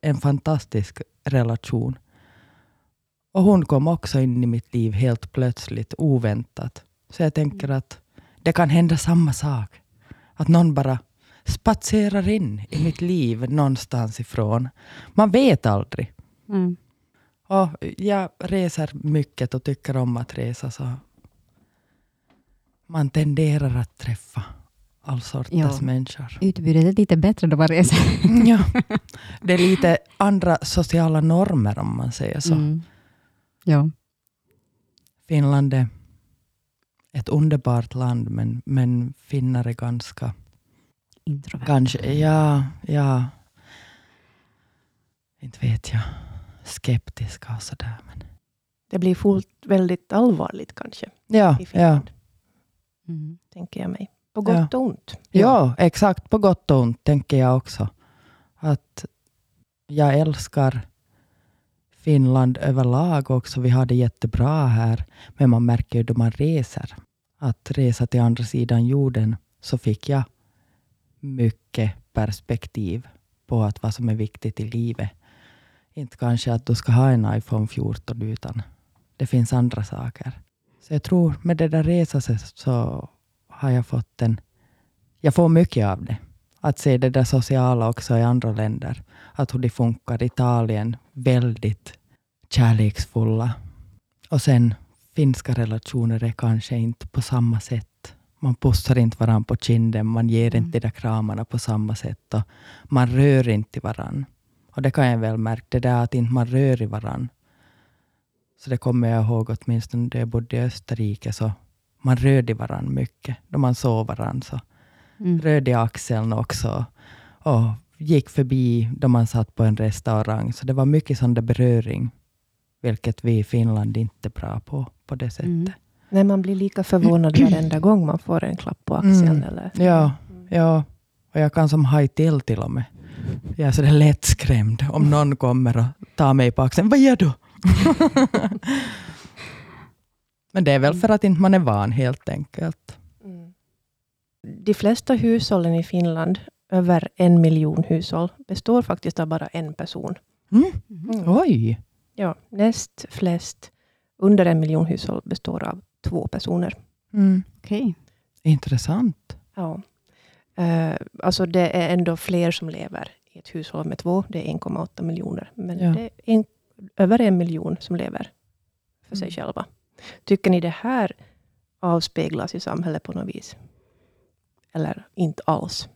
en fantastisk relation. Och hon kom också in i mitt liv helt plötsligt, oväntat. Så jag tänker att det kan hända samma sak. Att någon bara spatserar in i mitt liv någonstans ifrån. Man vet aldrig. Mm. Och jag reser mycket och tycker om att resa. Så man tenderar att träffa all sorters ja. människor. Utbudet är lite bättre då man reser. ja. Det är lite andra sociala normer om man säger så. Mm. Ja. Finland är ett underbart land, men, men finnar är ganska... Introverta. Kanske, ja, ja. Inte vet jag. Skeptiska och sådär. Men. Det blir fullt väldigt allvarligt kanske. Ja, ja. Mm. Tänker jag mig. På gott ja. och ont. Ja. ja, exakt. På gott och ont tänker jag också. Att jag älskar Finland överlag också. Vi har det jättebra här. Men man märker ju då man reser. Att resa till andra sidan jorden så fick jag mycket perspektiv på att vad som är viktigt i livet. Inte kanske att du ska ha en iPhone 14 utan det finns andra saker. Så jag tror med det där resandet så har jag fått en... Jag får mycket av det. Att se det där sociala också i andra länder. Att hur det funkar. Italien, väldigt kärleksfulla. Och sen finska relationer är kanske inte på samma sätt. Man pussar inte varandra på kinden, man ger mm. inte de där kramarna på samma sätt. Och man rör inte varandra. Och det kan jag väl märka, det där att inte man rör i varandra. Så det kommer jag ihåg åtminstone när jag bodde i Österrike. Så man rörde varandra mycket. Då man såg varandra så mm. rörde axeln också. Och gick förbi då man satt på en restaurang. Så det var mycket sån där beröring, vilket vi i Finland inte är bra på, på det sättet. Mm. Nej, man blir lika förvånad varenda gång man får en klapp på axeln. Mm. Eller, Ja, ja. Och jag kan som haj till till och med. Jag är sådär lättskrämd om någon kommer och tar mig på axeln. Vad gör du? Men det är väl för att inte man är van helt enkelt. Mm. De flesta hushållen i Finland, över en miljon hushåll, består faktiskt av bara en person. Mm. Mhm. Oj! Ja, näst flest, under en miljon hushåll, består av två personer. Mm. Okej. Intressant. Ja. Eh, alltså det är ändå fler som lever i ett hushåll med två. Det är 1,8 miljoner. Men Ja. det är en, över en miljon som lever för sig Mm. själva. Tycker ni det här avspeglas i samhället på något vis? Eller inte alls?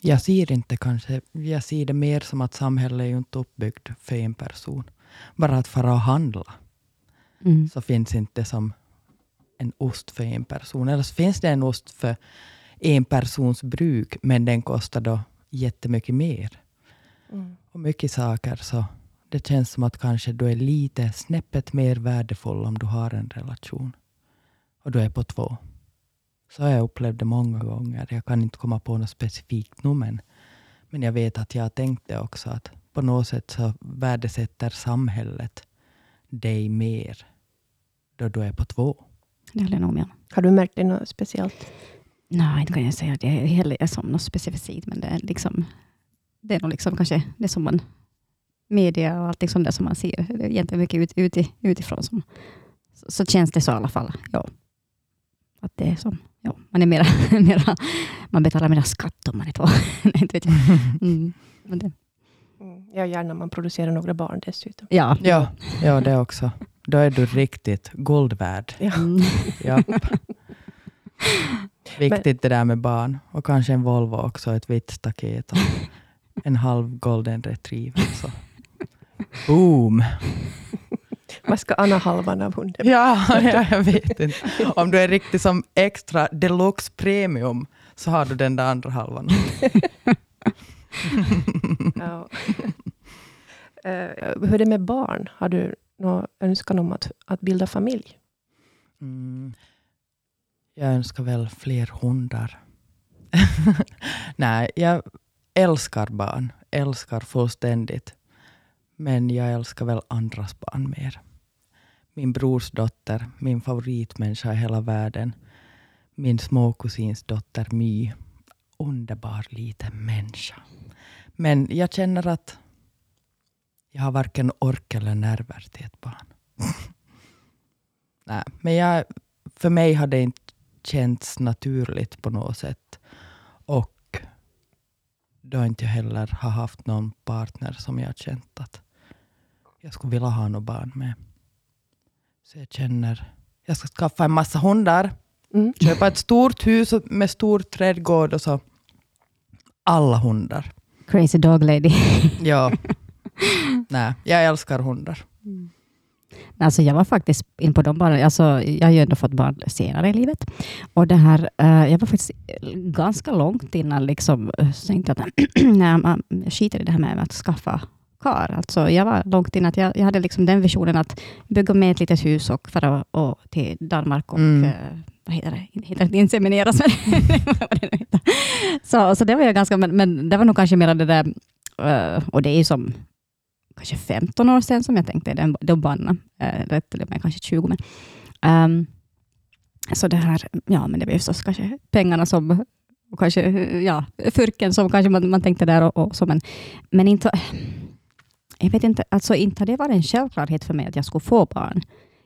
Jag ser inte kanske, jag ser det mer som att samhället är ju inte uppbyggt för en person. Bara att fara och handla, Mm. så finns inte som en ost för en person. Eller så finns det en ost för en persons bruk, men den kostar då jättemycket mer. Och mycket saker, så det känns som att kanske du är lite snäppet mer värdefull om du har en relation. Och du är på två. Så har jag upplevt det många gånger. Jag kan inte komma på något specifikt nu, men, men jag vet att jag har tänkt det också. Att på något sätt så värdesätter samhället dig mer då du är på två. Det håller jag nog med om. Har du märkt det något speciellt? Nej, inte kan jag säga att det är heller är som något specifikt, men det är liksom, det är nog liksom kanske det som man, media och allting sånt där som man ser, det är egentligen mycket ut, ut, utifrån som, så, så känns det så i alla fall. Ja. Att det är som, ja, man är mera, mera, man betalar mera skatt om man är två. Nej, inte vet jag. Mm. Men det, Ja, gärna man producerar några barn dessutom. ja. Ja, ja, det också. Då är du riktigt guld värd. Ja. Mm. Japp. Viktigt det där med barn. Och kanske en Volvo också, ett vitt staket och en halv golden retriever. Så. Boom! Vad ska Anna halvan av hunden? Ja, ja, jag vet inte. Om du är riktigt som extra deluxe premium så har du den där andra halvan. Ja. Eh, hur är det med barn? Har du någon önskan om att, att bilda familj? Mm. Jag önskar väl fler hundar. Nej, jag älskar barn. Älskar fullständigt. Men jag älskar väl andras barn mer. Min brors dotter, min favoritmänniska i hela världen. Min småkusins dotter My. Underbar liten människa. Men jag känner att jag har varken ork eller nerver till ett barn. Nej, men jag, för mig har det inte känts naturligt på något sätt. Och då inte jag heller har haft någon partner som jag har känt att jag skulle vilja ha något barn med. Så jag känner, jag ska skaffa en massa hundar, Mm. köpa ett stort hus med stor trädgård och så alla hundar. Crazy dog lady. Ja. Nej, jag älskar hundar. Alltså jag var faktiskt in på de barnen. Alltså jag har ju ändå fått barn senare i livet. Och det här, eh, jag var faktiskt ganska långt innan liksom, eh, så tänkte jag att nej, man skiter i det här med att skaffa kar. Alltså jag var långt innan att jag, jag hade liksom den visionen att bygga med ett litet hus och fara och, till Danmark och Mm. eh, vad heter det? Heter det insemineras? Så, så det var jag ganska, men, men det var nog kanske mer det där, och det är ju som kanske 15 år sedan som jag tänkte den, då banna. Eller till och med kanske 20. Men, ehm, så det här, ja men det var ju förstås kanske pengarna som, och kanske ja, fyrken som kanske man, man tänkte där och, och så, men, men inte, jag vet inte, alltså inte har det varit en självklarhet för mig att jag skulle få barn.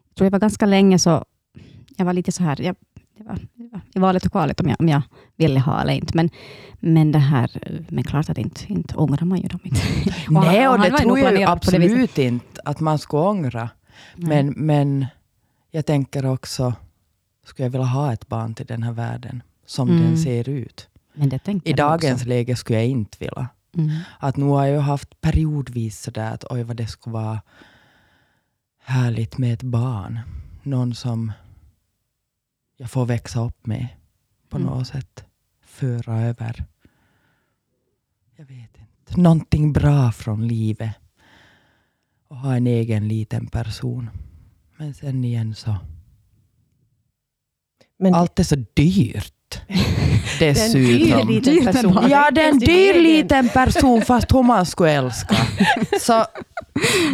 Jag tror det var ganska länge så, jag var lite så här, jag, det var, det var i valet och kvalet om jag, om jag ville ha eller inte, men, men det här, men klart att inte, inte ångrar man ju dem inte. Och Nej, och han det tror jag ju absolut inte att man skulle ångra. Men, men jag tänker också, skulle jag vilja ha ett barn till den här världen, som Mm. den ser ut. I dagens läge skulle jag inte vilja. Mm. Att nu har jag haft periodvis sådär att oj vad det skulle vara härligt med ett barn. Någon som jag får växa upp med på Mm. något sätt. Föra över. jag vet inte, någonting bra från livet. Och ha en egen liten person. Men sen igen så, Men allt är så dyrt. det är en dyr Dessutom. liten person. Ja, det är en dyr liten person fast hon man skulle älska. Så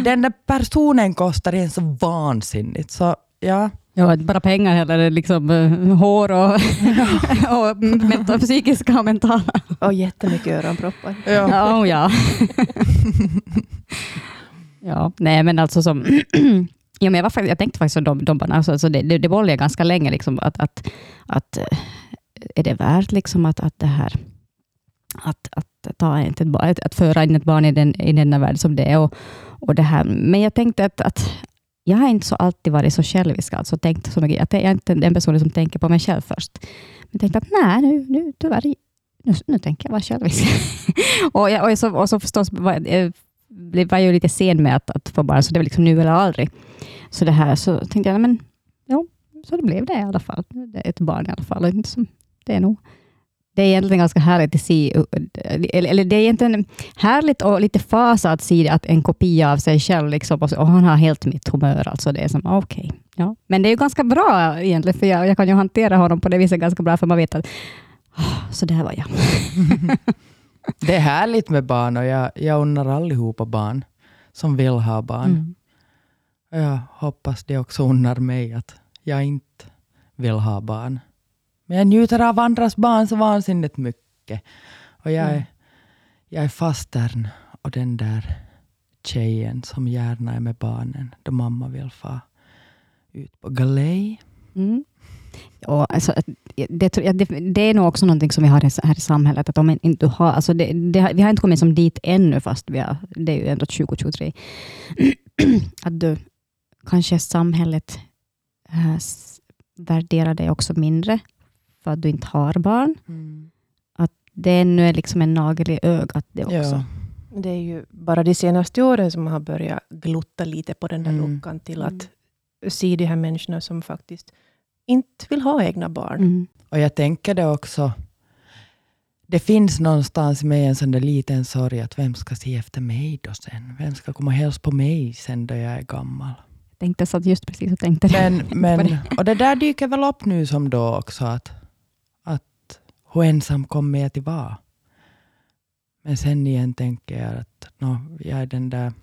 den där personen kostar en så vansinnigt. Så ja, Ja, inte bara pengar heller, liksom uh, hår och, och mental, psykiska och mentala. Och jättemycket öronproppar. ja. Ja, oh, ja. ja, nej men alltså som... ja, men jag, var jag tänkte faktiskt på de, de alltså, alltså det, det, det bollade jag ganska länge, liksom, att, att, att eh, är det värt liksom att, att det här att, att, ta ett, att föra in ett barn i, den, i denna värld som det är. Och, och det här. Men jag tänkte att, att jag har inte så alltid varit så självisk, alltså tänkt så mycket. Jag är inte den personen som tänker på mig själv först. Men jag tänkte att nej, nu, nu tyvärr, nu, nu tänker jag vara självisk. och, jag, och, så, och så förstås var, eh, jag, var jag lite sen med att, att få barn, så det var liksom nu eller aldrig. Så det här, så tänkte jag, men jo, så det blev det i alla fall. Det är ett barn i alla fall. och inte som- Det är nog det är egentligen ganska härligt att se, eller, eller det är egentligen härligt och lite fasa att se att en kopia av sig själv, liksom, och, han har helt mitt humör. Alltså det är som, okej. ja. Men det är ju ganska bra egentligen, för jag, jag kan ju hantera honom på det viset ganska bra, för man vet att "Ah, så där var jag. Det är härligt med barn och jag, jag unnar allihopa barn som vill ha barn. Mm. Jag hoppas det också unnar mig att jag inte vill ha barn. Men jag njuter av andras barn så vansinnigt mycket. Och jag är, Mm. jag är fastern och den där tjejen som gärna är med barnen då mamma vill få ut på galej. Mm. Och alltså, det, det, det är nog också någonting som vi har här i samhället. Att om inte har, alltså det, det, vi har inte kommit som dit ännu, fast vi har, det är ju ändå 2023. att du, kanske samhället äh, värderar dig också mindre för att du inte har barn. Det är nu liksom en nagel i ögat det också. Ja. Det är ju bara de senaste åren som man har börjat glutta lite på den där Mm. luckan till att se de här människorna som faktiskt inte vill ha egna barn. Mm. Och jag tänker det också. Det finns någonstans i mig en sån där liten sorg att vem ska se efter mig då sen? Vem ska komma och hälsa på mig sen då jag är gammal? Jag tänkte så att just precis jag tänkte det. Men, men, och det där dyker väl upp nu som då också, att, att hur ensam kommer jag till vara? Men sen igen tänker jag att nå, jag är den där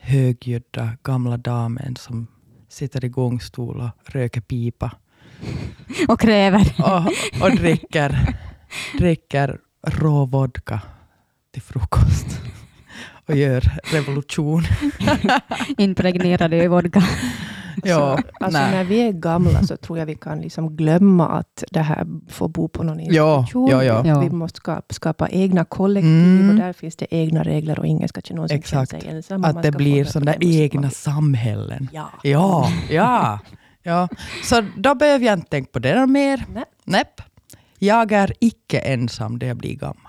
högljudda gamla damen som sitter i gångstol och röker pipa Och kräver. och, och dricker, dricker rå vodka till frukost och gör revolution. Impregnerade i vodka. Ja, så, alltså nej. när vi är gamla så tror jag vi kan liksom glömma att det här får bo på någon institution. ja, ja. Ja. Vi måste skapa, skapa egna kollektiv Mm. och där finns det egna regler och ingen ska någonsin känna Exakt. sig ensam. Att det blir sådana egna samhällen. Ja. Ja, ja, ja. Så då behöver jag inte tänka på det mer. Nej. Näpp. Jag är icke ensam när jag blir gammal.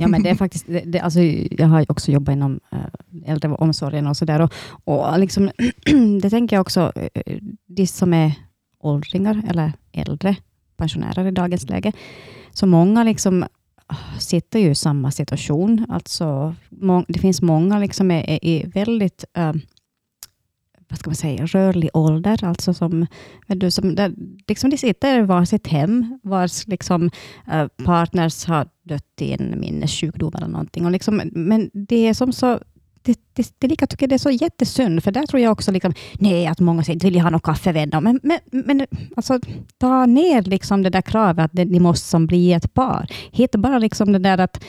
Ja, men det är faktiskt, det, det, alltså, jag har också jobbat inom eh, äh, äldreomsorgen och sådär. Och, och liksom, det tänker jag också, eh, eh, de som är åldringar eller äldre pensionärer i dagens läge, så många liksom ah, sitter ju i samma situation. Alltså, må, det finns många liksom är, är i väldigt äh, vad ska man säga, rörlig ålder, alltså som, du, som där, liksom de sitter i varsitt hem, vars liksom, eh, partners har dött i en minnessjukdom eller någonting. Och liksom, men det är som så det, det, det lika tycker jag det är så jättesynd, för där tror jag också liksom, nej, att många säger, vill jag ha någon kaffevänner? Men, men, men alltså, ta ner liksom det där kravet att det, ni måste som bli ett par. Hitta bara liksom det där att,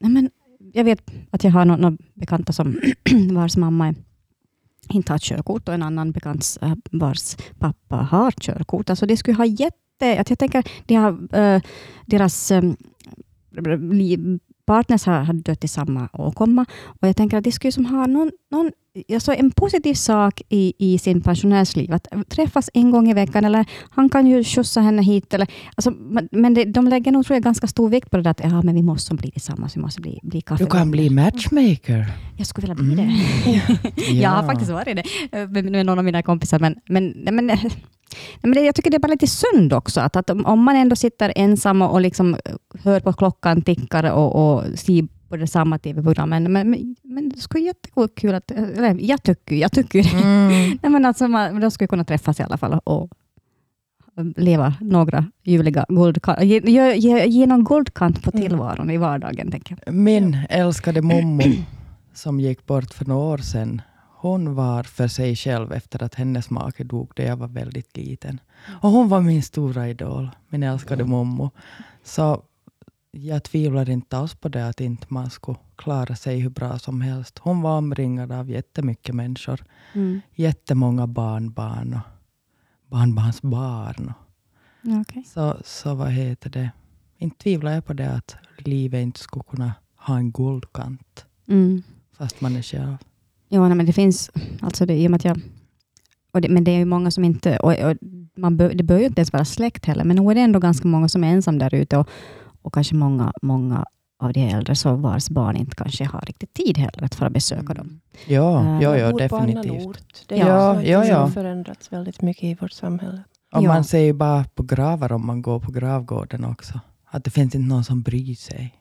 nej men, jag vet att jag har några några bekanta som vars mamma är inte har körkort och en annan bekant eh, vars pappa har körkort. Alltså det skulle ha jätte... Att jag tänker, de har, äh, deras äh, partners har, har dött i samma åkomma och jag tänker att de skulle som ha någon, någon alltså en positiv sak i, i sin pensionärsliv, att träffas en gång i veckan, eller han kan ju skjutsa henne hit. Eller, alltså, men det, de lägger nog tror jag, ganska stor vikt på det där att ja, men vi måste bli tillsammans, vi måste bli, bli kaffe. Du kan bli matchmaker. Jag skulle vilja bli det. Jag har faktiskt varit det eh, med, med någon av mina kompisar, men, men, men, nej, men det, jag tycker det är bara lite synd också, att, att om- om man ändå sitter ensam och, och liksom hör på klockan tickar och, och ser på det samma tv-programmen, men, men, men det skulle vara jättekul att, eller jag tycker, jag tycker det. Mm. Nej, men alltså, man, de skulle kunna träffas i alla fall och leva några ljuvliga guldkant, ge, ge, ge, någon guldkant på tillvaron i vardagen, tänker jag. Min älskade mommo som gick bort för några år sedan, hon var för sig själv efter att hennes make dog då jag var väldigt liten. Och hon var min stora idol, min älskade mommo. Så jag tvivlar inte alls på det att inte man skulle klara sig hur bra som helst. Hon var omringad av jättemycket människor. Mm. Jättemånga barnbarn och barnbarnsbarn. Okej. så, så vad heter det? Inte tvivlar jag på det att livet inte skulle kunna ha en guldkant Mm. fast man är själv. Ja, nej, men det finns, alltså det, i och med att jag, det, men det är ju många som inte, och, och man bör, det bör ju inte ens vara släkt heller, men nog är det ändå ganska många som är ensam där ute och, och kanske många, många av de äldre så vars barn inte kanske har riktigt tid heller att fara besöka dem. Ja, Äh, ja, Man ja definitivt. Det är Ja, också ja, ja. som förändrats väldigt mycket i vårt samhälle. Och Ja. man ser ju bara på gravar om man går på gravgården också. Att det finns inte någon som bryr sig.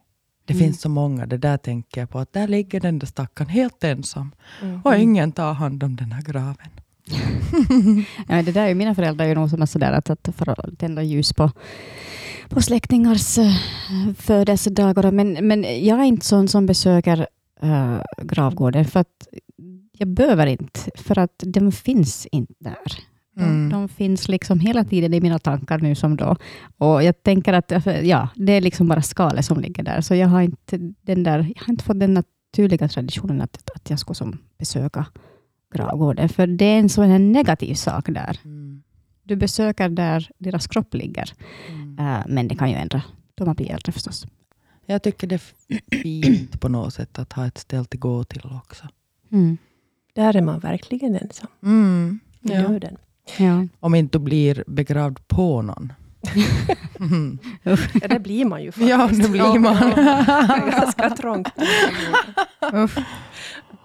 Det Mm. finns så många, det där tänker jag på. Att där ligger den där stackaren helt ensam. Mm. Och ingen tar hand om den här graven. Ja, det där är ju mina föräldrar är ju nog som är sådär att, att för att tända ljus på, på släktingars uh, födelsedagar. Men, men jag är inte sån som besöker uh, gravgården för att jag behöver inte, för att de finns inte där. De, Mm. de finns liksom hela tiden i mina tankar nu som då. Och jag tänker att ja, det är liksom bara skalet som ligger där. Så jag har inte, den där, jag har inte fått den naturliga traditionen att, att jag ska som besöka gravgården. För det är en sån negativ sak där. Mm. Du besöker där deras kropp ligger. Mm. Eh, men det kan ju ändra då man blir äldre förstås. Jag tycker det är fint på något sätt att ha ett ställe att gå till också. Mm. Där är man verkligen ensam. Mm. Ja. döden. Ja. Om inte du blir begravd på någon. Mm. Ja, det blir man ju faktiskt. Ja, det blir man. Det är ganska trångt.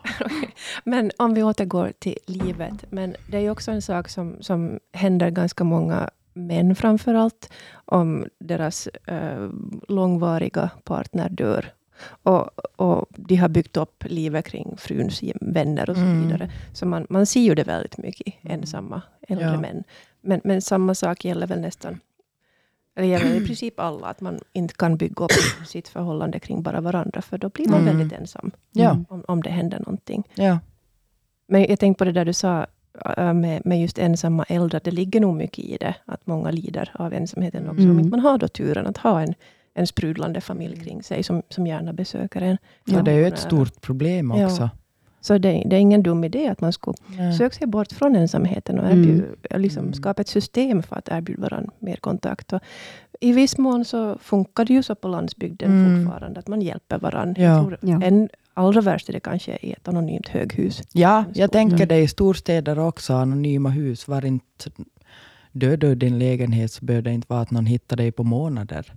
Men om vi återgår till livet. Men det är ju också en sak som, som händer ganska många män framför allt. Om deras eh, långvariga partner dör. Och, och de har byggt upp livet kring fruns vänner och så Mm. vidare. Så man, man ser ju det väldigt mycket, ensamma äldre Ja. män. Men, men samma sak gäller väl nästan eller gäller i princip alla, att man inte kan bygga upp sitt förhållande kring bara varandra, för då blir man Mm. väldigt ensam Ja. om, om det händer någonting. Ja. Men jag tänkte på det där du sa äh, med, med just ensamma äldre, det ligger nog mycket i det, att många lider av ensamheten också. Om Mm. inte man har då turen att ha en, en sprudlande familj kring sig, som, som gärna besöker en. Ja, det är ju ett stort problem Ja. Så det, det är ingen dum idé att man skulle Ja. söka sig bort från ensamheten och Mm. erbjuda, liksom Mm. skapa ett system för att erbjuda varandra mer kontakt. Och I viss mån så funkar det ju så på landsbygden Mm. fortfarande, att man hjälper varandra. Ja. Jag tror Ja. en, allra värst är det kanske i ett anonymt höghus. Ja, jag tänker Mm. det i storstäder också, anonyma hus. Var inte död i din lägenhet så behöver det inte vara att någon hittar dig på månader.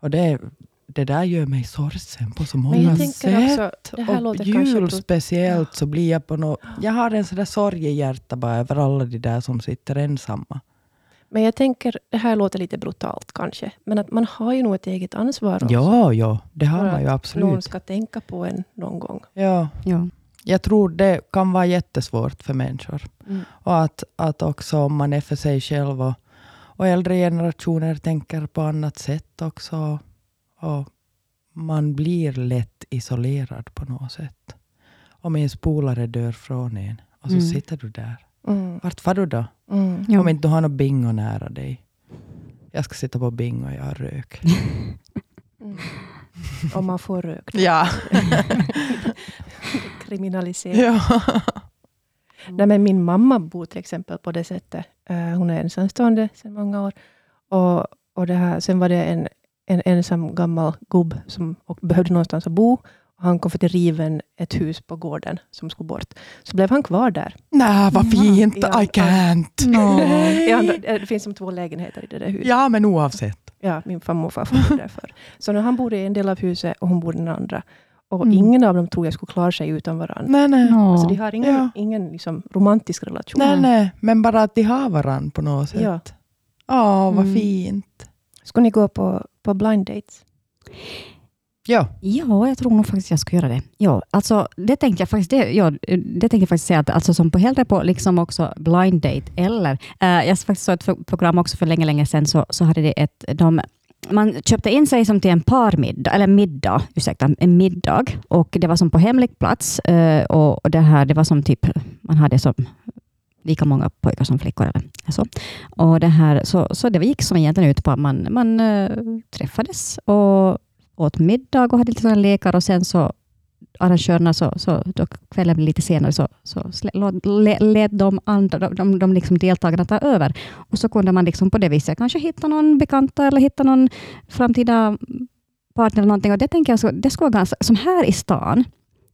Och det, det där gör mig sorgsen på så många Men jag tänker sätt. också, och jul speciellt så blir jag på något... Jag har en sån där sorg i hjärtat bara över alla de där som sitter ensamma. Men jag tänker, det här låter lite brutalt kanske, men att man har ju nog ett eget ansvar också. Ja, ja, det har man ju att Någon absolut. ska tänka på en någon gång. Ja, Ja. jag tror det kan vara jättesvårt för människor. Mm. Och att, att också om man är för sig själv och, och äldre generationer tänker på annat sätt också. Och man blir lätt isolerad på något sätt. Om ens polare dör från en och så Mm. sitter du där. Mm. Vart far du då? Mm. Om inte du har något bingo nära dig. Jag ska sitta på bingo och jag har rök. Mm. Om man får rök. ja. Kriminalisera. ja. Nej, men min mamma bor till exempel på det sättet. Eh, hon är ensamstående sedan många år. Och, och det här, sen var det en, en ensam gammal gubb som och behövde någonstans att bo. Han kom för att riva ett hus på gården som skulle bort. Så blev han kvar där. Nej, vad fint! Ja, I can't! I andra, eh, det finns som två lägenheter i det där huset. Ja, men oavsett. Ja, min farmor och farfar bodde där förr. Så när han bodde i en del av huset och hon bodde i den andra. Och Mm. ingen av dem tror jag skulle klara sig utan varandra. Nej, nej. Så de har ingen, Ja. ingen liksom romantisk relation. Nej, nej. Men bara att de har varandra på något sätt. Ja. Ja, vad Mm. fint. Ska ni gå på, på blind dates? Ja. Ja, jag tror nog faktiskt jag ska göra det. Ja, alltså, det tänkte jag faktiskt, det, ja, det tänkte jag faktiskt säga, att alltså, som på hellre på liksom också blind date, eller, eh, jag faktiskt såg ett pro- program också för länge, länge sedan, så, så hade det ett, de, man köpte in sig som till en parmiddag, eller middag, ursäkta, en middag, och det var som på hemlig plats, eh, och, och det här, det var som typ, man hade som lika många pojkar som flickor. Eller så. Och det, här, så, så det gick som egentligen ut på att man, man äh, träffades och åt middag och hade lite sådana lekar och sen så arrangörerna, så, så då kvällen lite senare, så, så led lät de, andra, de, de, de liksom deltagarna ta över. Och så kunde man liksom på det viset kanske hitta någon bekanta eller hitta någon framtida partner eller någonting. Och det tänker jag, så, det skulle vara ganska, som här i stan,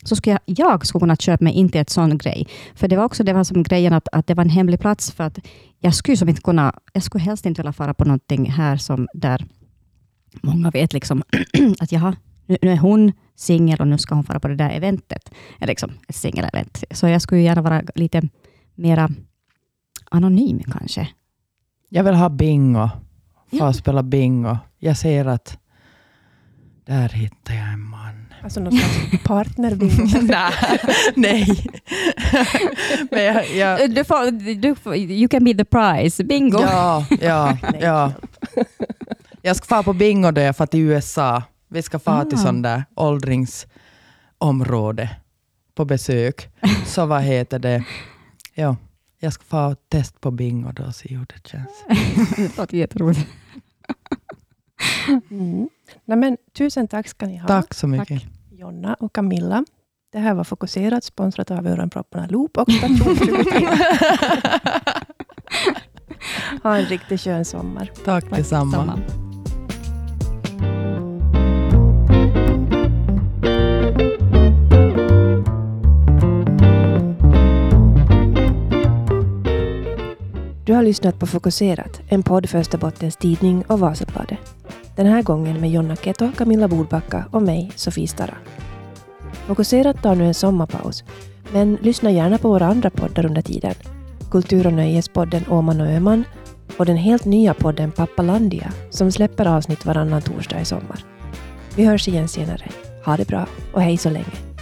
så skulle jag, jag skulle kunna köpa mig in till ett sån grej. För det var också det var som grejen att, att det var en hemlig plats, för att jag skulle som inte kunna, jag skulle helst inte vilja fara på någonting här som där många vet liksom att jaha, nu, nu är hon singel och nu ska hon fara på det där eventet. Eller Liksom, ett singelevent. Så jag skulle gärna vara lite mera anonym kanske. Jag vill ha bingo. Få Ja. spela bingo. Jag ser att där hittar jag en man. Alltså någon slags partnerbingo. Nej. Nej. Men jag, jag, Du får, du får, you can be the prize. Bingo! ja, ja, ja. Jag ska fara på bingo då jag far till USA. Vi ska till Ah. sån där åldringsområde på besök. Så vad heter det? Ja, jag ska få test på bingo då och se hur det känns. Det låter jätteroligt. Mm. Nej, men, tusen tack ska ni ha, Tack så mycket. Jonna och Camilla. Det här var Fokuserat, sponsrat av Öronpropparna Loop och Station 23. Ha en riktigt skön sommar. Tack detsamma. Samma. Du har lyssnat på Fokuserat, en podd för Österbottens Tidning och Vasabladet. Den här gången med Jonna Keto, Camilla Bordbacka och mig, Sofie Stara. Fokuserat tar nu en sommarpaus, men lyssna gärna på våra andra poddar under tiden. Kultur och nöjespodden Åman och Öman och den helt nya podden Pappalandia som släpper avsnitt varannan torsdag i sommar. Vi hörs igen senare. Ha det bra och hej så länge.